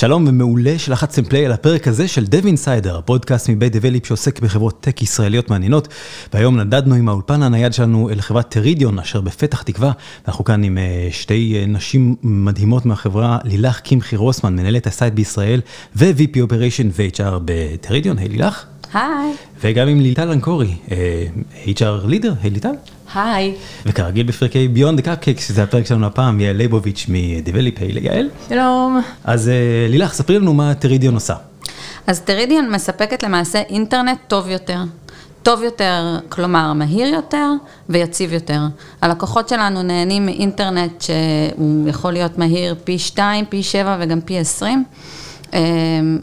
שלום ומעולה שלחצתם play על הפרק הזה של Dev Insider, הפודקאסט מבית Develeap שעוסק בחברות טק ישראליות מעניינות. והיום נדדנו עם האולפן הנייד שלנו אל חברת Teridion אשר בפתח תקווה. אנחנו כאן עם אה, שתי אה, נשים מדהימות מהחברה, לילך קמחי רוסמן, מנהלת ה site בישראל, ו-VP Operation ו-HR ב Teridion. היי לילך. היי. וגם עם ליטל אנקורי, אה, HR leader, היי ליטל. היי. וכרגיל בפרקי the Cupcakes, שזה הפרק שלנו הפעם, יעל ליבוביץ' מ-Develeap, היי ליעל. שלום. אז אה, לילך, ספרי לנו מה Teridion עושה. אז טרידיון מספקת למעשה אינטרנט טוב יותר. טוב יותר, כלומר מהיר יותר ויציב יותר. הלקוחות שלנו נהנים מאינטרנט שהוא יכול להיות מהיר פי 2, פי 7 וגם פי 20.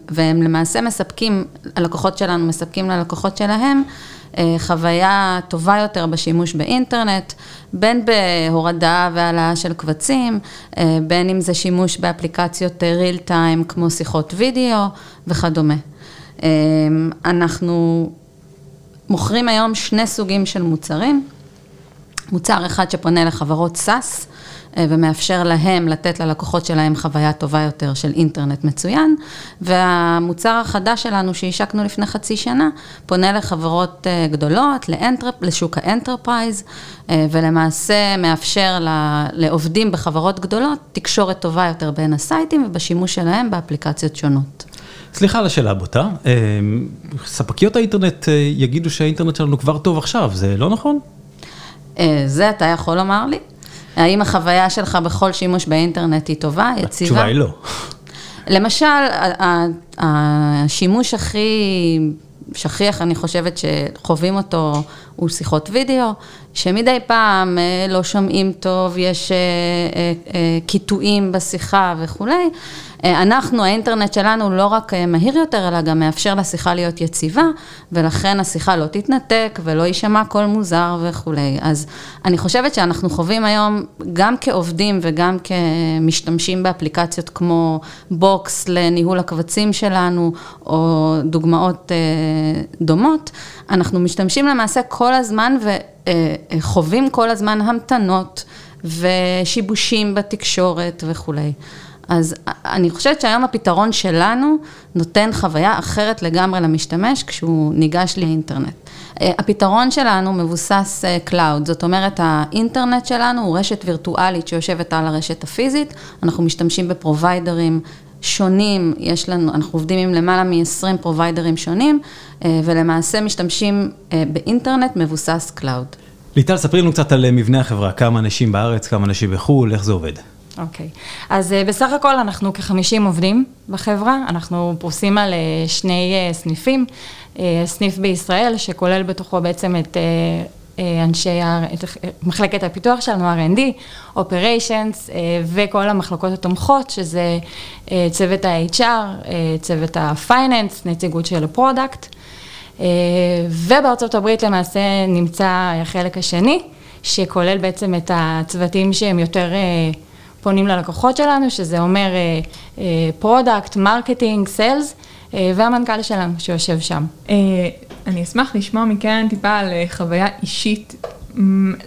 והם למעשה מספקים, הלקוחות שלנו מספקים ללקוחות שלהם אה, חוויה טובה יותר בשימוש באינטרנט, בין בהורדה והעלאה של קבצים, אה, בין אם זה שימוש באפליקציות real time כמו שיחות וידאו וכדומה. אה, אנחנו מוכרים היום שני סוגים של מוצרים. מוצר אחד שפונה לחברות SaaS ומאפשר להם לתת ללקוחות שלהם חוויה טובה יותר של אינטרנט מצוין, והמוצר החדש שלנו שהשקנו לפני חצי שנה, פונה לחברות גדולות, ל enter, לשוק ה enterprise, ולמעשה מאפשר לעובדים בחברות גדולות תקשורת טובה יותר בין הסייטים ובשימוש שלהם באפליקציות שונות. סליחה על השאלה הבוטה, ספקיות האינטרנט יגידו שהאינטרנט שלנו כבר טוב עכשיו, זה לא נכון? זה אתה יכול לומר לי? האם החוויה שלך בכל שימוש באינטרנט היא טובה, יציבה? התשובה היא לא. למשל, השימוש הכי שכיח, אני חושבת שחווים אותו, הוא שיחות וידאו, שמדי פעם לא שומעים טוב, יש קיטועים בשיחה וכולי. אנחנו, האינטרנט שלנו לא רק מהיר יותר, אלא גם מאפשר לשיחה להיות יציבה, ולכן השיחה לא תתנתק ולא יישמע קול מוזר וכולי. אז אני חושבת שאנחנו חווים היום, גם כעובדים וגם כמשתמשים באפליקציות כמו Box לניהול הקבצים שלנו, או דוגמאות דומות, אנחנו משתמשים למעשה כל הזמן וחווים כל הזמן המתנות ושיבושים בתקשורת וכולי. אז אני חושבת שהיום הפתרון שלנו נותן חוויה אחרת לגמרי למשתמש כשהוא ניגש לאינטרנט. הפתרון שלנו מבוסס cloud, זאת אומרת האינטרנט שלנו הוא רשת וירטואלית שיושבת על הרשת הפיזית, אנחנו משתמשים בפרוביידרים שונים, יש לנו, אנחנו עובדים עם למעלה מ-20 פרוביידרים שונים, ולמעשה משתמשים באינטרנט מבוסס cloud. ליטל, ספרי לנו קצת על מבנה החברה, כמה אנשים בארץ, כמה אנשים בחו"ל, איך זה עובד? אוקיי, okay. אז בסך הכל אנחנו כ-50 עובדים בחברה, אנחנו פרוסים על שני סניפים, סניף בישראל שכולל בתוכו בעצם את אנשי, את מחלקת הפיתוח שלנו, R&D, Operations וכל המחלקות התומכות, שזה צוות ה-HR, צוות ה-Finance, נציגות של ה product, ובארצות הברית למעשה נמצא החלק השני, שכולל בעצם את הצוותים שהם יותר פונים ללקוחות שלנו, שזה אומר product, marketing, sales, והמנכ"ל שלנו שיושב שם. אני אשמח לשמוע מכן טיפה על חוויה אישית.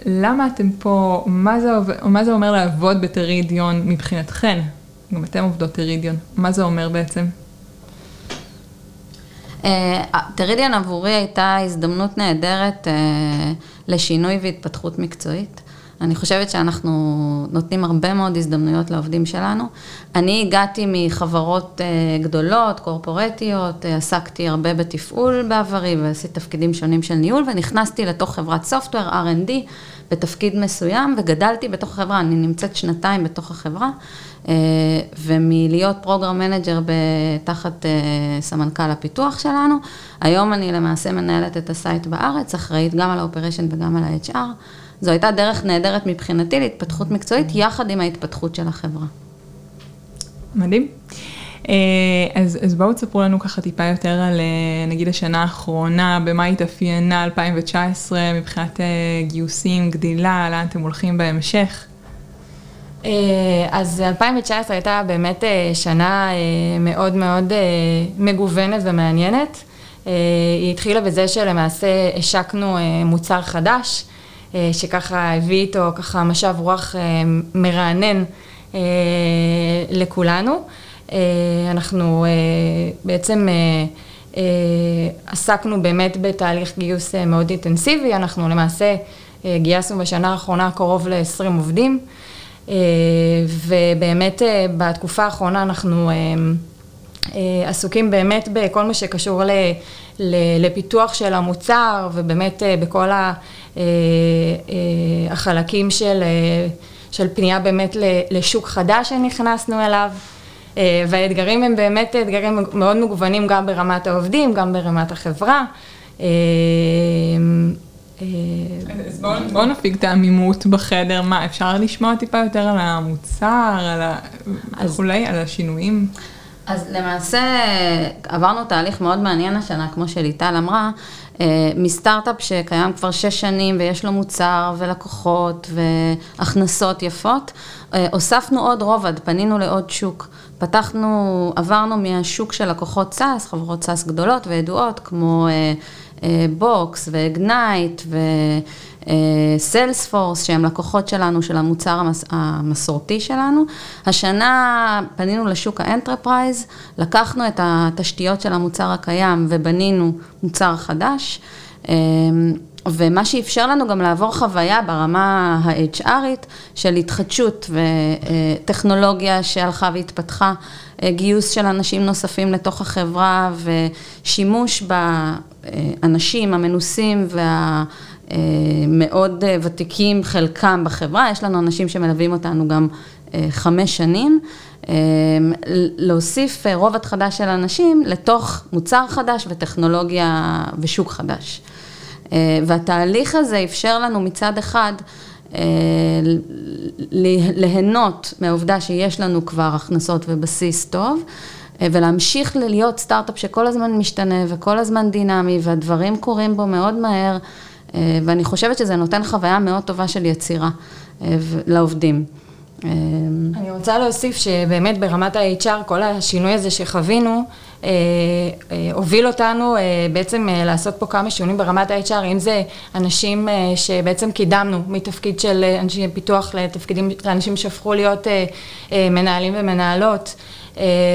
למה אתם פה, מה זה, מה זה אומר לעבוד בטרידיון מבחינתכן? גם אתם עובדות טרידיון, מה זה אומר בעצם? טרידיון עבורי הייתה הזדמנות נהדרת לשינוי והתפתחות מקצועית. אני חושבת שאנחנו נותנים הרבה מאוד הזדמנויות לעובדים שלנו. אני הגעתי מחברות גדולות, קורפורטיות, עסקתי הרבה בתפעול בעברי ועשיתי תפקידים שונים של ניהול, ונכנסתי לתוך חברת סופטוור, R&D, בתפקיד מסוים, וגדלתי בתוך החברה, אני נמצאת שנתיים בתוך החברה, ומלהיות program manager תחת סמנכ"ל הפיתוח שלנו, היום אני למעשה מנהלת את ה site בארץ, אחראית גם על ה operation וגם על ה-HR. זו הייתה דרך נהדרת מבחינתי להתפתחות מקצועית, יחד עם ההתפתחות של החברה. מדהים. אז, אז בואו תספרו לנו ככה טיפה יותר על נגיד השנה האחרונה, במה התאפיינה 2019 מבחינת גיוסים, גדילה, לאן אתם הולכים בהמשך. אז 2019 הייתה באמת שנה מאוד מאוד מגוונת ומעניינת. היא התחילה בזה שלמעשה השקנו מוצר חדש. שככה הביא איתו ככה משב רוח מרענן לכולנו. אנחנו בעצם עסקנו באמת בתהליך גיוס מאוד אינטנסיבי, אנחנו למעשה גייסנו בשנה האחרונה קרוב ל-20 עובדים, ובאמת בתקופה האחרונה אנחנו עסוקים באמת בכל מה שקשור לפיתוח של המוצר ובאמת בכל החלקים של, של פנייה באמת לשוק חדש שנכנסנו אליו. והאתגרים הם באמת אתגרים מאוד מגוונים גם ברמת העובדים, גם ברמת החברה. אז בואו בוא נפיג את העמימות בחדר, מה, אפשר לשמוע טיפה יותר על המוצר, על ה... וכולי, על השינויים? אז למעשה עברנו תהליך מאוד מעניין השנה, כמו שליטל אמרה, מסטארט-אפ שקיים כבר שש שנים ויש לו מוצר ולקוחות והכנסות יפות, הוספנו עוד רובד, פנינו לעוד שוק. פתחנו, עברנו מהשוק של לקוחות SaaS, חברות SaaS גדולות וידועות, כמו Box ו Egnyte ו Salesforce, שהם לקוחות שלנו, של המוצר המסורתי שלנו. השנה פנינו לשוק ה enterprise, לקחנו את התשתיות של המוצר הקיים ובנינו מוצר חדש. ומה שאפשר לנו גם לעבור חוויה ברמה ה-HRית של התחדשות וטכנולוגיה שהלכה והתפתחה, גיוס של אנשים נוספים לתוך החברה ושימוש באנשים המנוסים והמאוד ותיקים חלקם בחברה, יש לנו אנשים שמלווים אותנו גם חמש שנים, להוסיף רובד חדש של אנשים לתוך מוצר חדש וטכנולוגיה ושוק חדש. והתהליך הזה אפשר לנו מצד אחד ליהנות מהעובדה שיש לנו כבר הכנסות ובסיס טוב, ולהמשיך להיות סטארט-אפ שכל הזמן משתנה וכל הזמן דינמי והדברים קורים בו מאוד מהר, ואני חושבת שזה נותן חוויה מאוד טובה של יצירה לעובדים. אני רוצה להוסיף שבאמת ברמת ה-HR כל השינוי הזה שחווינו, הוביל אותנו בעצם לעשות פה כמה שינויים ברמת ה-HR, אם זה אנשים שבעצם קידמנו מתפקיד של אנשי פיתוח לתפקידים, לאנשים שהפכו להיות מנהלים ומנהלות,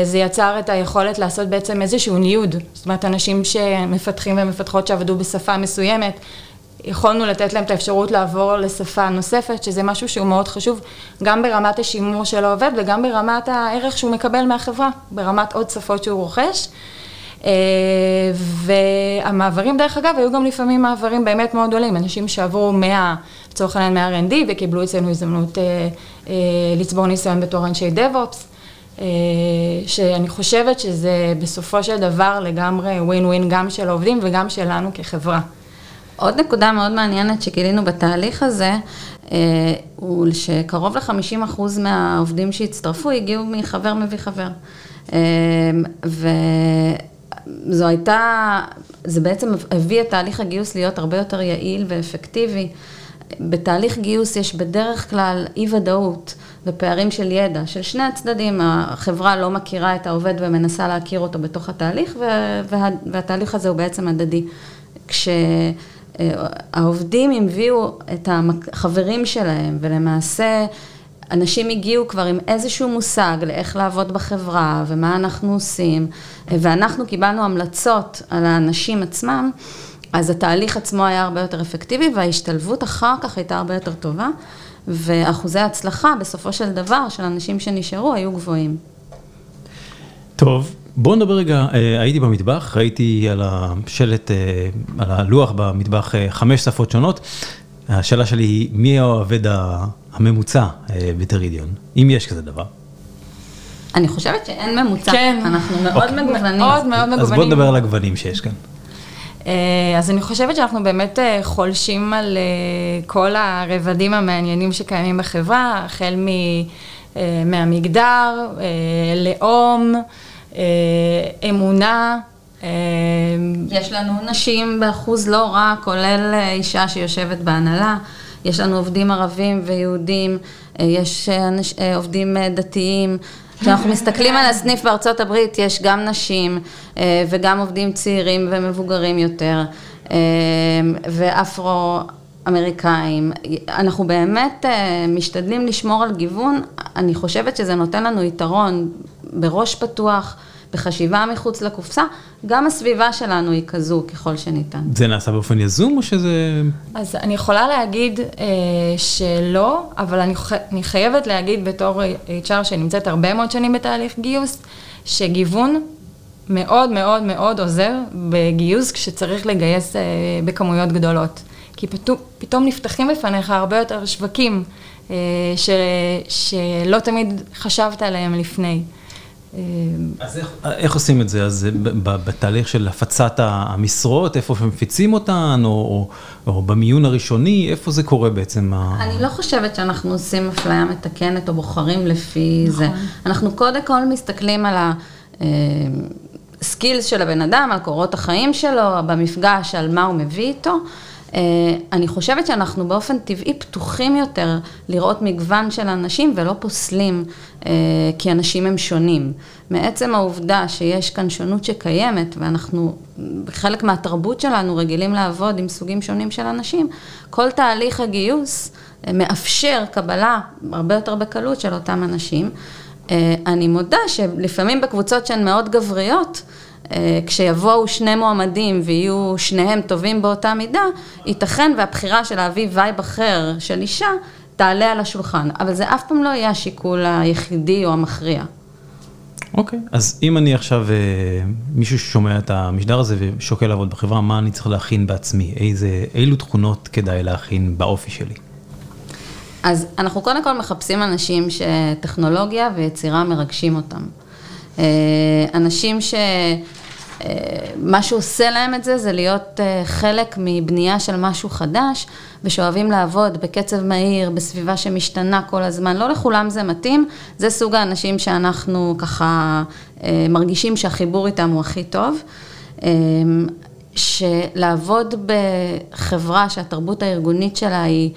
זה יצר את היכולת לעשות בעצם איזשהו ניוד, זאת אומרת אנשים שמפתחים ומפתחות שעבדו בשפה מסוימת, יכולנו לתת להם את האפשרות לעבור לשפה נוספת, שזה משהו שהוא מאוד חשוב, גם ברמת השימור של העובד וגם ברמת הערך שהוא מקבל מהחברה, ברמת עוד שפות שהוא רוכש. והמעברים דרך אגב היו גם לפעמים מעברים באמת מאוד גדולים, אנשים שעברו מה, לצורך העניין מה-R&D וקיבלו אצלנו הזדמנות לצבור ניסיון בתור אנשי DevOps, שאני חושבת שזה בסופו של דבר לגמרי ווין ווין גם של העובדים וגם שלנו כחברה. עוד נקודה מאוד מעניינת שגילינו בתהליך הזה, הוא שקרוב ל-50% מהעובדים שהצטרפו הגיעו מחבר מביא חבר. וזו הייתה, זה בעצם הביא את תהליך הגיוס להיות הרבה יותר יעיל ואפקטיבי. בתהליך גיוס יש בדרך כלל אי ודאות ופערים של ידע, של שני הצדדים, החברה לא מכירה את העובד ומנסה להכיר אותו בתוך התהליך, והתהליך הזה הוא בעצם הדדי. כש... העובדים הביאו את החברים שלהם, ולמעשה אנשים הגיעו כבר עם איזשהו מושג לאיך לעבוד בחברה ומה אנחנו עושים, ואנחנו קיבלנו המלצות על האנשים עצמם, אז התהליך עצמו היה הרבה יותר אפקטיבי, וההשתלבות אחר כך הייתה הרבה יותר טובה, ואחוזי ההצלחה בסופו של דבר של אנשים שנשארו היו גבוהים. טוב. בוא נדבר רגע, הייתי במטבח, ראיתי על השלט, על הלוח במטבח חמש שפות שונות. השאלה שלי היא, מי העובד הממוצע בטרידיון, אם יש כזה דבר? אני חושבת שאין ממוצע, כן, אנחנו מאוד מגוונים. מאוד מאוד מגוונים. אז בוא נדבר על הגוונים שיש כאן. אז אני חושבת שאנחנו באמת חולשים על כל הרבדים המעניינים שקיימים בחברה, החל מהמגדר, לאום. אמונה. יש לנו נשים באחוז לא רע, כולל אישה שיושבת בהנהלה. יש לנו עובדים ערבים ויהודים, יש עובדים דתיים. כשאנחנו מסתכלים על הסניף בארצות הברית, יש גם נשים וגם עובדים צעירים ומבוגרים יותר, ואפרו-אמריקאים. אנחנו באמת משתדלים לשמור על גיוון, אני חושבת שזה נותן לנו יתרון בראש פתוח, בחשיבה מחוץ לקופסה, גם הסביבה שלנו היא כזו ככל שניתן. זה נעשה באופן יזום או שזה... אז אני יכולה להגיד אה, שלא, אבל אני, ח... אני חייבת להגיד בתור HR שנמצאת הרבה מאוד שנים בתהליך גיוס, שגיוון מאוד מאוד מאוד עוזר בגיוס כשצריך לגייס אה, בכמויות גדולות. כי פתאום, פתאום נפתחים בפניך הרבה יותר שווקים אה, ש, שלא תמיד חשבת עליהם לפני. אה, אז איך, איך עושים את זה? אז בתהליך של הפצת המשרות, איפה מפיצים אותן, או, או, או במיון הראשוני, איפה זה קורה בעצם? אני לא חושבת שאנחנו עושים אפליה מתקנת או בוחרים לפי נכון. זה. אנחנו קודם כל מסתכלים על ה... סקילס של הבן אדם, על קורות החיים שלו, במפגש, על מה הוא מביא איתו. אה, אני חושבת שאנחנו באופן טבעי פתוחים יותר לראות מגוון של אנשים ולא פוסלים, אה, כי אנשים הם שונים. מעצם העובדה שיש כאן שונות שקיימת, ואנחנו חלק מהתרבות שלנו רגילים לעבוד עם סוגים שונים של אנשים, כל תהליך הגיוס אה, מאפשר קבלה הרבה יותר בקלות של אותם אנשים. אני מודה שלפעמים בקבוצות שהן מאוד גבריות, כשיבואו שני מועמדים ויהיו שניהם טובים באותה מידה, ייתכן והבחירה של להביא vibe אחר של אישה תעלה על השולחן, אבל זה אף פעם לא יהיה השיקול היחידי או המכריע. אוקיי, okay. אז אם אני עכשיו, אה, מישהו ששומע את המשדר הזה ושוקל לעבוד בחברה, מה אני צריך להכין בעצמי? איזה, אילו תכונות כדאי להכין באופי שלי? אז אנחנו קודם כל מחפשים אנשים שטכנולוגיה ויצירה מרגשים אותם. אה, אנשים ש... אה, מה שעושה להם את זה, זה להיות אה, חלק מבנייה של משהו חדש, ושאוהבים לעבוד בקצב מהיר, בסביבה שמשתנה כל הזמן. לא לכולם זה מתאים, זה סוג האנשים שאנחנו ככה מרגישים שהחיבור איתם הוא הכי טוב. שלעבוד בחברה שהתרבות הארגונית שלה היא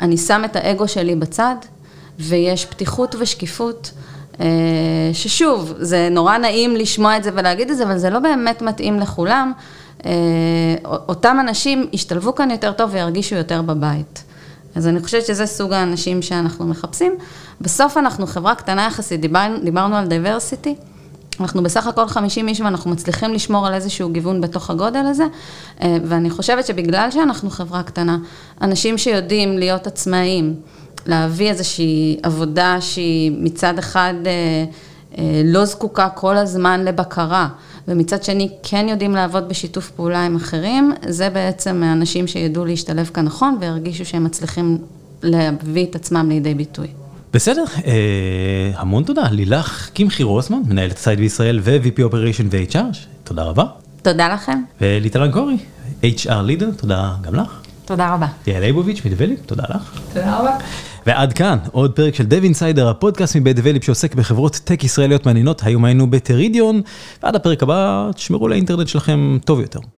אני שם את האגו שלי בצד, ויש פתיחות ושקיפות, ששוב, זה נורא נעים לשמוע את זה ולהגיד את זה, אבל זה לא באמת מתאים לכולם. אה, אותם אנשים ישתלבו כאן יותר טוב וירגישו יותר בבית. אז אני חושבת שזה סוג האנשים שאנחנו מחפשים. בסוף אנחנו חברה קטנה יחסית, דיבר, דיברנו על diversity. אנחנו בסך הכל 50 איש ואנחנו מצליחים לשמור על איזשהו גיוון בתוך הגודל הזה, אה, ואני חושבת שבגלל שאנחנו חברה קטנה, אנשים שיודעים להיות עצמאיים, להביא איזושהי עבודה שהיא מצד אחד אה, אה, לא זקוקה כל הזמן לבקרה, ומצד שני כן יודעים לעבוד בשיתוף פעולה עם אחרים, זה בעצם אנשים שידעו להשתלב כאן נכון וירגישו שהם מצליחים להביא את עצמם לידי ביטוי. בסדר, אה, המון תודה. לילך קמחי רוסמן, מנהלת סייד בישראל ו-VP Operation ו-HR, תודה רבה. תודה לכם. וליטל קורי, HR לידר, תודה גם לך. תודה רבה. יעל ליבוביץ' מדבליפ, תודה לך. תודה רבה. ועד כאן עוד פרק של דב אינסיידר, הפודקאסט מבית דבליפ שעוסק בחברות טק ישראליות מעניינות, היום היינו בטרידיון, ועד הפרק הבא תשמרו לאינטרנט שלכם טוב יותר.